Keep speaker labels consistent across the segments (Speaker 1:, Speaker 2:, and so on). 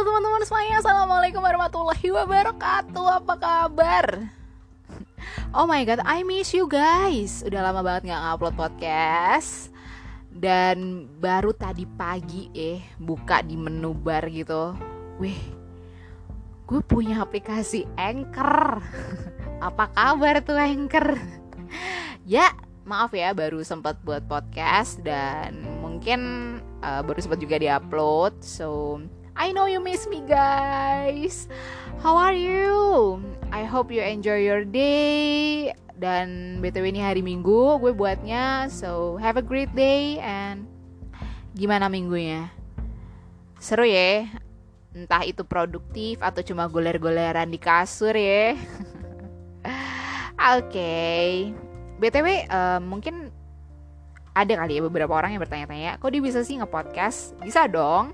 Speaker 1: Halo teman-teman semuanya, Assalamualaikum warahmatullahi wabarakatuh. Apa kabar? Oh my god, I miss you guys. Udah lama banget gak ngupload podcast. Dan baru tadi pagi eh Buka di menu bar gitu. Wih Gue punya aplikasi Anchor. Apa kabar tuh Anchor? ya maaf ya baru sempat buat podcast Dan mungkin uh, baru sempat juga diupload So I know you miss me guys How are you? I hope you enjoy your day Dan BTW ini hari Minggu gue buatnya So have a great day and Gimana minggunya? Seru ya? Entah itu produktif atau cuma goler-goleran di kasur ya Oke okay. BTW uh, mungkin ada kali ya beberapa orang yang bertanya-tanya Kok dia bisa sih nge-podcast? Bisa dong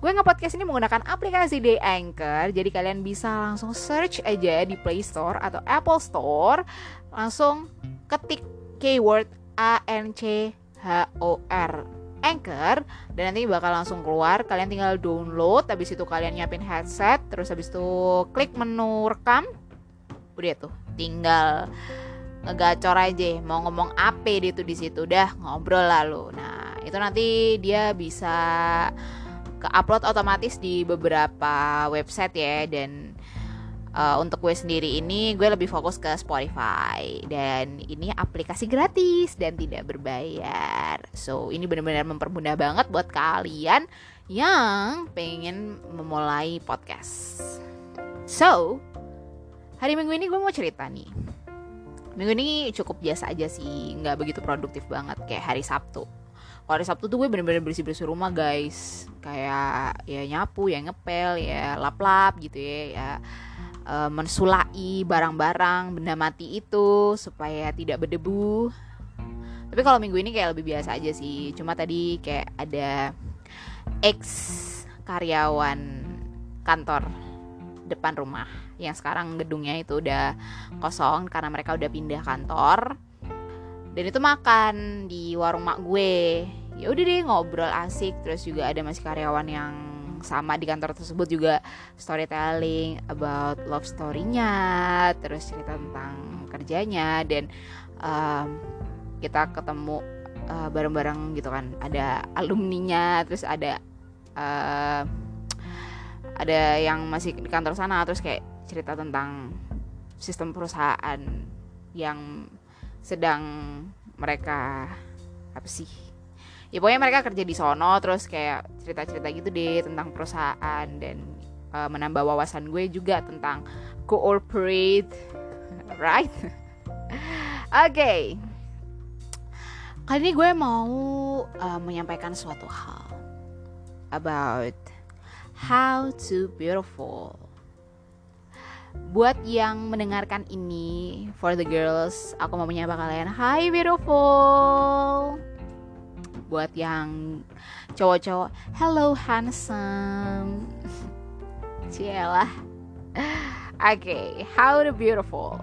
Speaker 1: Gue nge-podcast ini menggunakan aplikasi The Anchor Jadi kalian bisa langsung search aja di Play Store atau Apple Store. Langsung ketik keyword A-N-C-H-O-R Anchor. Dan nanti bakal langsung keluar. Kalian tinggal download Habis itu kalian nyiapin headset Terus habis itu klik menu rekam. Udah tuh tinggal ngegacor aja mau ngomong apa dia tuh di situ udah ngobrol lalu. Nah itu nanti dia bisa ke upload otomatis di beberapa website ya dan uh, untuk gue sendiri ini gue lebih fokus ke Spotify. Dan ini aplikasi gratis dan tidak berbayar. So ini benar-benar mempermudah banget buat kalian yang pengen memulai podcast. So hari minggu ini gue mau cerita nih. Minggu ini cukup biasa aja sih nggak begitu produktif banget kayak hari Sabtu kalau hari Sabtu tuh gue bener-bener bersih-bersih rumah guys. Kayak ya nyapu ya ngepel ya lap-lap gitu ya ya uh, mensulai barang-barang benda mati itu supaya tidak berdebu. Tapi kalau minggu ini kayak lebih biasa aja sih. Cuma tadi kayak ada ex karyawan kantor depan rumah. Yang sekarang gedungnya itu udah kosong karena mereka udah pindah kantor. Dan itu makan di warung mak gue ya udah deh ngobrol asik. Terus juga ada masih karyawan yang sama di kantor tersebut juga storytelling about love story-nya terus cerita tentang kerjanya dan um, kita ketemu bareng-bareng gitu kan. Ada alumninya terus ada uh, ada yang masih di kantor sana terus kayak cerita tentang sistem perusahaan yang sedang mereka apa sih ya pokoknya mereka kerja di sono terus kayak cerita-cerita gitu deh tentang perusahaan dan uh, menambah wawasan gue juga tentang cooperate right? Oke. Okay. kali ini gue mau uh, menyampaikan suatu hal about how to beautiful. Buat yang mendengarkan ini For the girls Aku mau menyapa kalian Hai beautiful Buat yang cowok-cowok. Hello handsome. Cielah Oke okay, How the beautiful.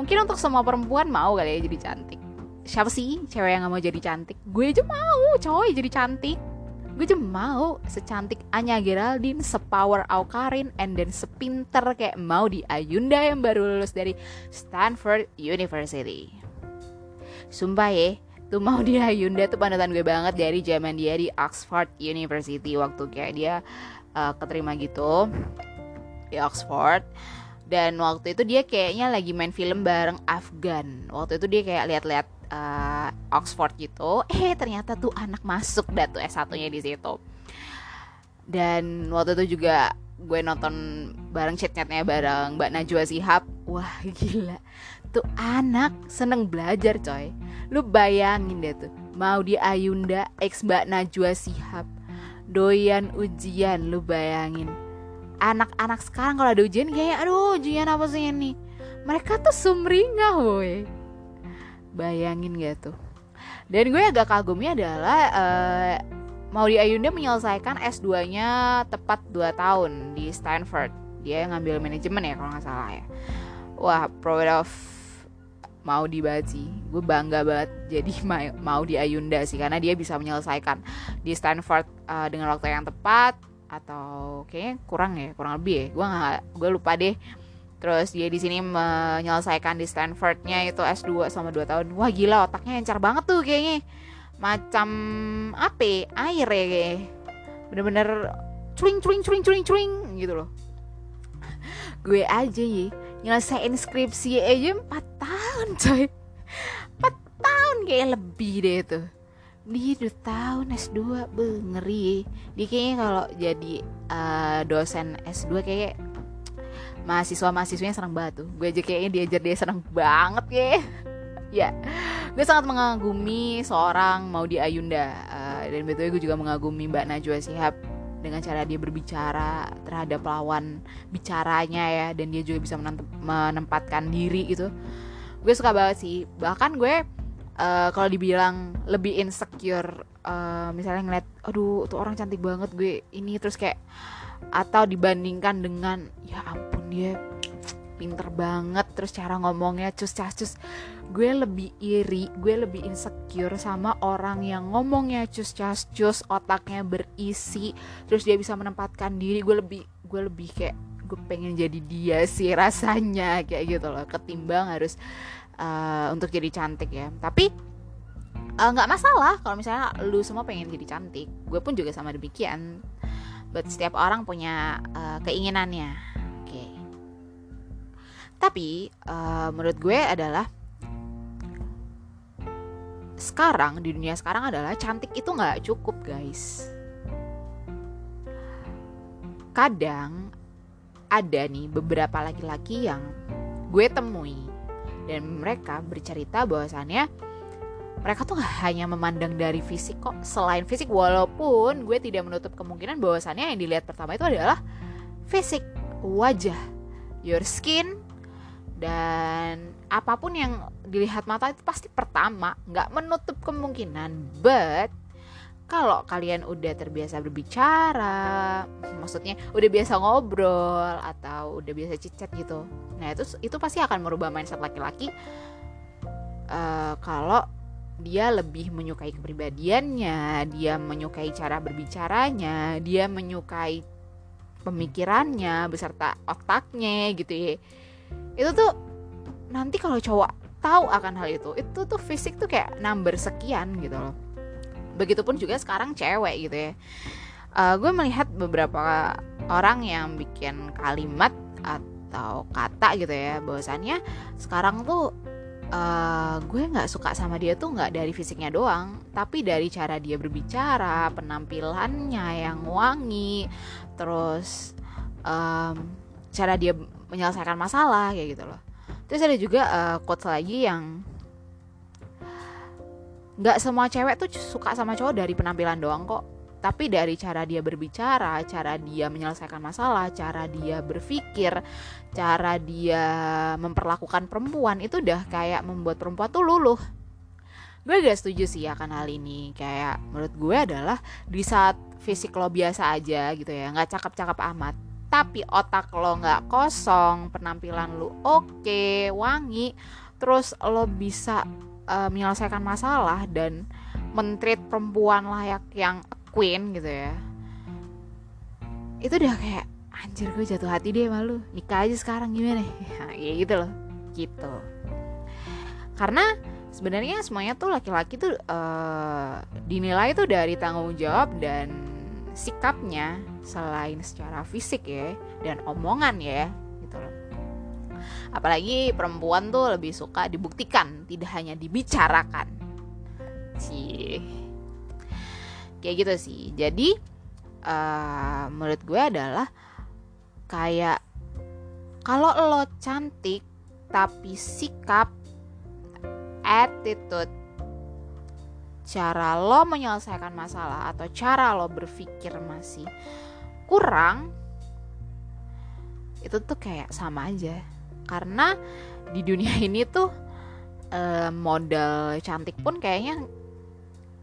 Speaker 1: Mungkin untuk semua perempuan mau kali ya jadi cantik. Siapa sih cewek yang gak mau jadi cantik? Gue aja mau coy jadi cantik. Gue aja mau secantik Anya Geraldine, sepower Aukarin, and then sepinter kayak mau di Ayunda yang baru lulus dari Stanford University. Sumpah ya, tuh mau di Ayunda tuh panutan gue banget dari zaman dia di Oxford University. Waktu kayak dia uh, keterima gitu di Oxford. Dan waktu itu dia kayaknya lagi main film bareng Afgan. Waktu itu dia kayak lihat-lihat uh, Oxford gitu. Eh ternyata tuh anak masuk dah tuh S1 nya di situ. Dan waktu itu juga gue nonton bareng chat-chatnya bareng Mbak Najwa Sihab wah gila tuh anak seneng belajar coy lu bayangin deh tuh mau di Ayunda ex Mbak Najwa Sihab doyan ujian lu bayangin anak-anak sekarang kalau ada ujian kayak aduh ujian apa sih ini mereka tuh sumringah woi Bayangin gak tuh? Dan gue agak kagumnya adalah uh, Maudi Ayunda menyelesaikan S2-nya tepat 2 tahun di Stanford. Dia ngambil manajemen ya kalau nggak salah ya. Wah, proud of Maudi banget sih. Gue bangga banget jadi Maudi Ayunda sih karena dia bisa menyelesaikan di Stanford uh, dengan waktu yang tepat atau kayaknya kurang ya kurang lebih ya. Gue nggak gue lupa deh. Terus dia di sini menyelesaikan di Stanfordnya itu S2 sama 2 tahun. Wah gila otaknya encar banget tuh kayaknya. Macam apa ya? air ya kayak bener-bener curing curing curing curing curing gitu loh. Gue aja ya nyelesain skripsi aja 4 tahun coy. 4 tahun kayak lebih deh tuh dia udah tahun S2 be ngeri. Dia kayaknya kalau jadi uh, dosen S2 kayak mahasiswa mahasiswanya senang banget tuh. Gue aja kayaknya diajar dia senang banget kayak ya gue sangat mengagumi seorang Maudi Ayunda. Uh, dan betul gue juga mengagumi Mbak Najwa Sihab dengan cara dia berbicara terhadap lawan bicaranya ya dan dia juga bisa menempatkan diri gitu gue suka banget sih. Bahkan gue uh, kalau dibilang lebih insecure uh, misalnya ngeliat aduh tuh orang cantik banget gue ini terus kayak atau dibandingkan dengan ya ampun dia pinter banget terus cara ngomongnya cus cus. Gue lebih iri gue lebih insecure sama orang yang ngomongnya cus cus cus otaknya berisi terus dia bisa menempatkan diri. Gue lebih gue lebih kayak gue pengen jadi dia sih rasanya kayak gitu loh. Ketimbang harus uh, untuk jadi cantik ya. Tapi eh, nggak uh, masalah kalau misalnya lu semua pengen jadi cantik. Gue pun juga sama demikian. But setiap orang punya uh, keinginannya. Oke. Okay. tapi uh, menurut gue adalah sekarang di dunia sekarang adalah cantik itu nggak cukup guys. Kadang ada nih beberapa laki-laki yang gue temui. Dan mereka bercerita bahwasannya mereka tuh gak hanya memandang dari fisik kok selain fisik walaupun gue tidak menutup kemungkinan bahwasannya yang dilihat pertama itu adalah fisik wajah your skin dan apa pun yang dilihat mata itu pasti pertama nggak menutup kemungkinan but kalau kalian udah terbiasa berbicara, maksudnya udah biasa ngobrol atau udah biasa cicat gitu, nah itu itu pasti akan merubah mindset laki-laki. Uh, kalau dia lebih menyukai kepribadiannya, dia menyukai cara berbicaranya, dia menyukai pemikirannya beserta otaknya gitu ya. Itu tuh nanti kalau cowok tahu akan hal itu, itu tuh fisik tuh kayak number sekian gitu loh. Begitupun juga sekarang cewek gitu ya. Uh, gue melihat beberapa orang yang bikin kalimat atau kata gitu ya bahwasannya sekarang tuh uh, gue nggak suka sama dia tuh nggak dari fisiknya doang tapi dari cara dia berbicara penampilannya yang wangi terus um, cara dia menyelesaikan masalah kayak gitu loh terus ada juga uh, quotes lagi yang nggak semua cewek tuh suka sama cowok dari penampilan doang kok tapi dari cara dia berbicara, cara dia menyelesaikan masalah, cara dia berpikir, cara dia memperlakukan perempuan itu udah kayak membuat perempuan tuh luluh. Gue gak setuju sih akan hal ini. Kayak menurut gue adalah di saat fisik lo biasa aja gitu ya, nggak cakep-cakep amat. Tapi otak lo nggak kosong, penampilan lo oke, okay, wangi, terus lo bisa uh, menyelesaikan masalah dan mentreat perempuan layak yang queen gitu ya. Itu udah kayak anjir gue jatuh hati deh malu nikah aja sekarang gimana? Ya gitu loh gitu. Karena sebenarnya semuanya tuh laki-laki tuh uh, dinilai tuh dari tanggung jawab dan sikapnya selain secara fisik ya dan omongan ya gitu loh apalagi perempuan tuh lebih suka dibuktikan tidak hanya dibicarakan. Sih kayak gitu sih. Jadi uh, menurut gue adalah kayak kalau lo cantik tapi sikap attitude cara lo menyelesaikan masalah atau cara lo berpikir masih kurang itu tuh kayak sama aja karena di dunia ini tuh uh, modal cantik pun kayaknya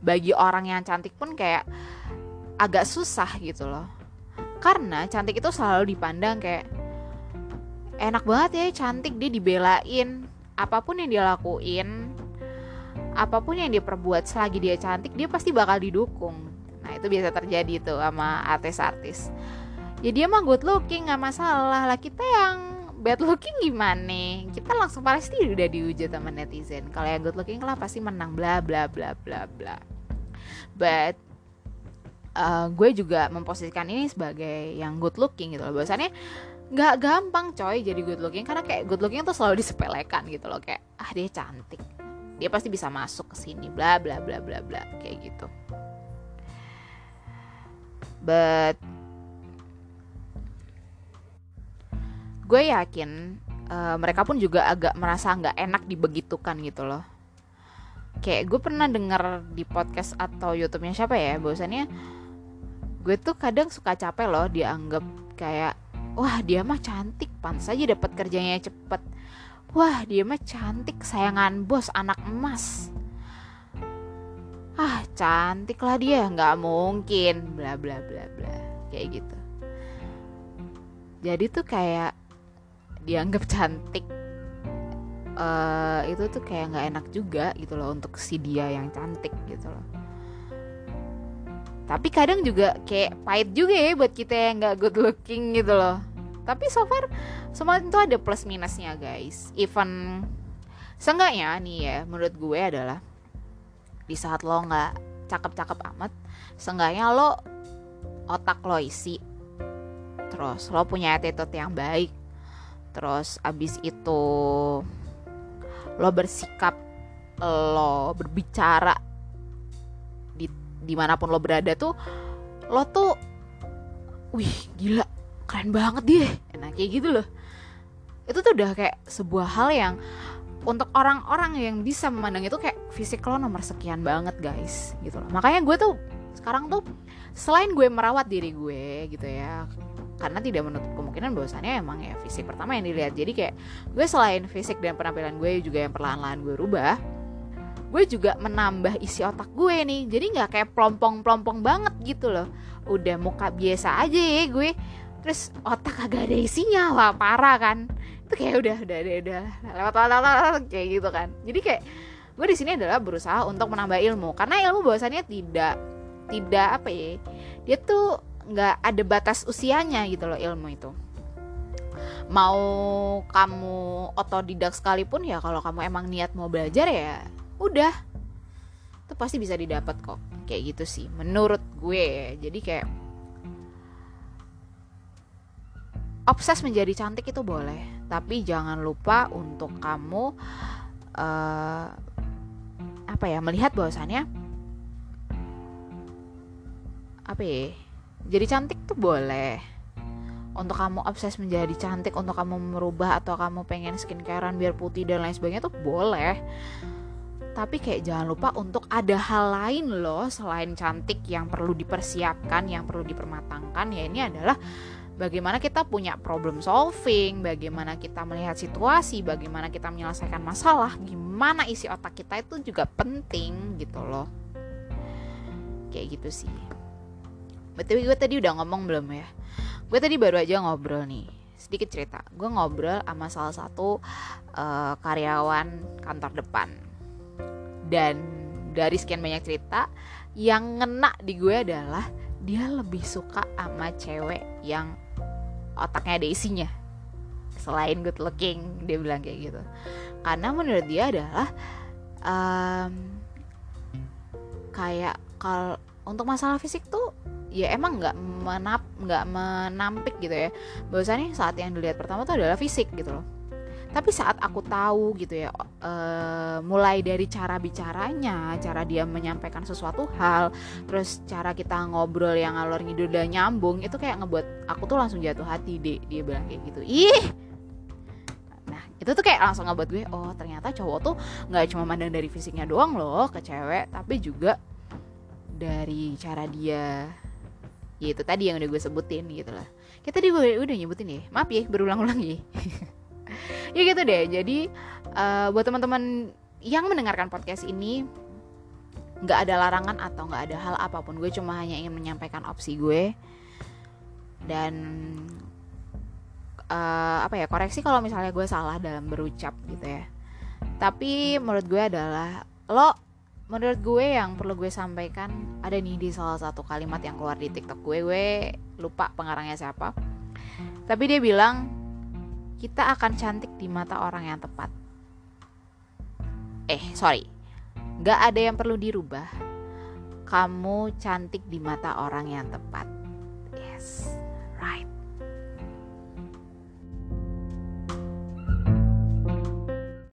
Speaker 1: bagi orang yang cantik pun kayak agak susah gitu loh. Karena cantik itu selalu dipandang kayak enak banget ya cantik dia dibelain. Apa pun yang dia lakuin apa pun yang dia perbuat selagi dia cantik dia pasti bakal didukung. Nah itu biasa terjadi tuh sama artis-artis. Ya dia mah good looking nggak masalah lah kita yang bad looking gimana kita langsung pasti udah diujat sama netizen. Kalau yang good looking lah pasti menang bla bla bla bla bla. But uh, gue juga memposisikan ini sebagai yang good looking gitu loh. Bahwasannya nggak gampang coy jadi good looking. Karena kayak good looking tuh selalu disepelekan gitu loh. Kayak ah dia cantik. Dia pasti bisa masuk ke sini bla bla bla bla bla kayak gitu. But gue yakin uh, mereka pun juga agak merasa nggak enak dibegitukan gitu loh. Kayak gue pernah denger di podcast atau YouTube-nya siapa ya bahwasannya gue tuh kadang suka capek loh dianggap kayak wah dia mah cantik pan saja dapat kerjanya cepet. Wah dia mah cantik sayangan bos anak emas. Ah cantik lah dia nggak mungkin. Bla bla bla bla. Kayak gitu. Jadi tuh kayak dianggap cantik uh, itu tuh kayak nggak enak juga gitu loh untuk si dia yang cantik gitu loh. Tapi kadang juga kayak pahit juga ya buat kita yang nggak good looking gitu loh. Tapi so far semua itu ada plus minusnya guys. Even seenggaknya nih ya menurut gue adalah di saat lo nggak cakep-cakep amat seenggaknya lo otak lo isi. Terus lo punya attitude yang baik terus abis itu lo bersikap lo berbicara di di mana pun lo berada tuh lo tuh wih gila keren banget dia. Enak kayak gitu loh. Itu tuh udah kayak sebuah hal yang untuk orang-orang yang bisa memandang itu kayak fisik lo nomor sekian banget guys gitu loh. Makanya gue tuh sekarang tuh selain gue merawat diri gue gitu ya karena tidak menutup kemungkinan bahwasannya emang ya fisik pertama yang dilihat. Jadi kayak gue selain fisik dan penampilan gue juga yang perlahan-lahan gue rubah gue juga menambah isi otak gue nih. Jadi nggak kayak plompong-plompong banget gitu loh. Udah muka biasa aja ya gue. Terus otak agak ada isinya wah parah kan. Itu kayak udah udah udah, udah. Lewat lewat lewat kayak gitu kan. Jadi kayak gue di sini adalah berusaha untuk menambah ilmu. Karena ilmu bahwasannya tidak tidak apa ya dia tuh nggak ada batas usianya gitu loh ilmu itu. Mau kamu otodidak sekalipun ya kalau kamu emang niat mau belajar ya udah. Itu pasti bisa didapat kok. Kayak gitu sih menurut gue. Jadi kayak obses menjadi cantik itu boleh tapi jangan lupa untuk kamu uh, apa ya melihat bahwasannya apa ya jadi cantik tuh boleh untuk kamu obses menjadi cantik untuk kamu merubah atau kamu pengen skincarean biar putih dan lain sebagainya tuh boleh tapi kayak jangan lupa untuk ada hal lain loh selain cantik yang perlu dipersiapkan yang perlu dipermatangkan ya ini adalah bagaimana kita punya problem solving, bagaimana kita melihat situasi, bagaimana kita menyelesaikan masalah, gimana isi otak kita itu juga penting gitu loh. Kayak gitu sih. Betul gue tadi udah ngomong belum ya? Gue tadi baru aja ngobrol nih, sedikit cerita. Gue ngobrol sama salah satu uh, karyawan kantor depan. Dan dari sekian banyak cerita, yang ngena di gue adalah dia lebih suka sama cewek yang otaknya ada isinya selain good looking dia bilang kayak gitu karena menurut dia adalah um, kayak kalau untuk masalah fisik tuh ya emang nggak menap nggak menampik gitu ya. Bahwasannya saat yang dilihat pertama tuh adalah fisik gitu loh. Tapi saat aku tahu gitu ya uh, mulai dari cara bicaranya cara dia menyampaikan sesuatu hal terus cara kita ngobrol yang ngalor ngidul dan nyambung itu kayak ngebuat aku tuh langsung jatuh hati deh dia bilang kayak gitu. Ih! Nah itu tuh kayak langsung ngebuat gue oh ternyata cowok tuh nggak cuma mandang dari fisiknya doang loh ke cewek tapi juga dari cara dia ya itu tadi yang udah gue sebutin gitu lah. Kita tadi gue udah nyebutin ya. Maaf ya berulang-ulang ya. Ya gitu deh. Jadi uh, buat teman-teman yang mendengarkan podcast ini nggak ada larangan atau nggak ada hal apa pun. Gue cuma hanya ingin menyampaikan opsi gue. Dan uh, apa ya koreksi kalau misalnya gue salah dalam berucap gitu ya. Tapi menurut gue adalah lo menurut gue yang perlu gue sampaikan ada nih di salah satu kalimat yang keluar di TikTok gue gue lupa pengarangnya siapa. Tapi dia bilang kita akan cantik di mata orang yang tepat. Eh sorry. Nggak ada yang perlu dirubah. Kamu cantik di mata orang yang tepat. Yes right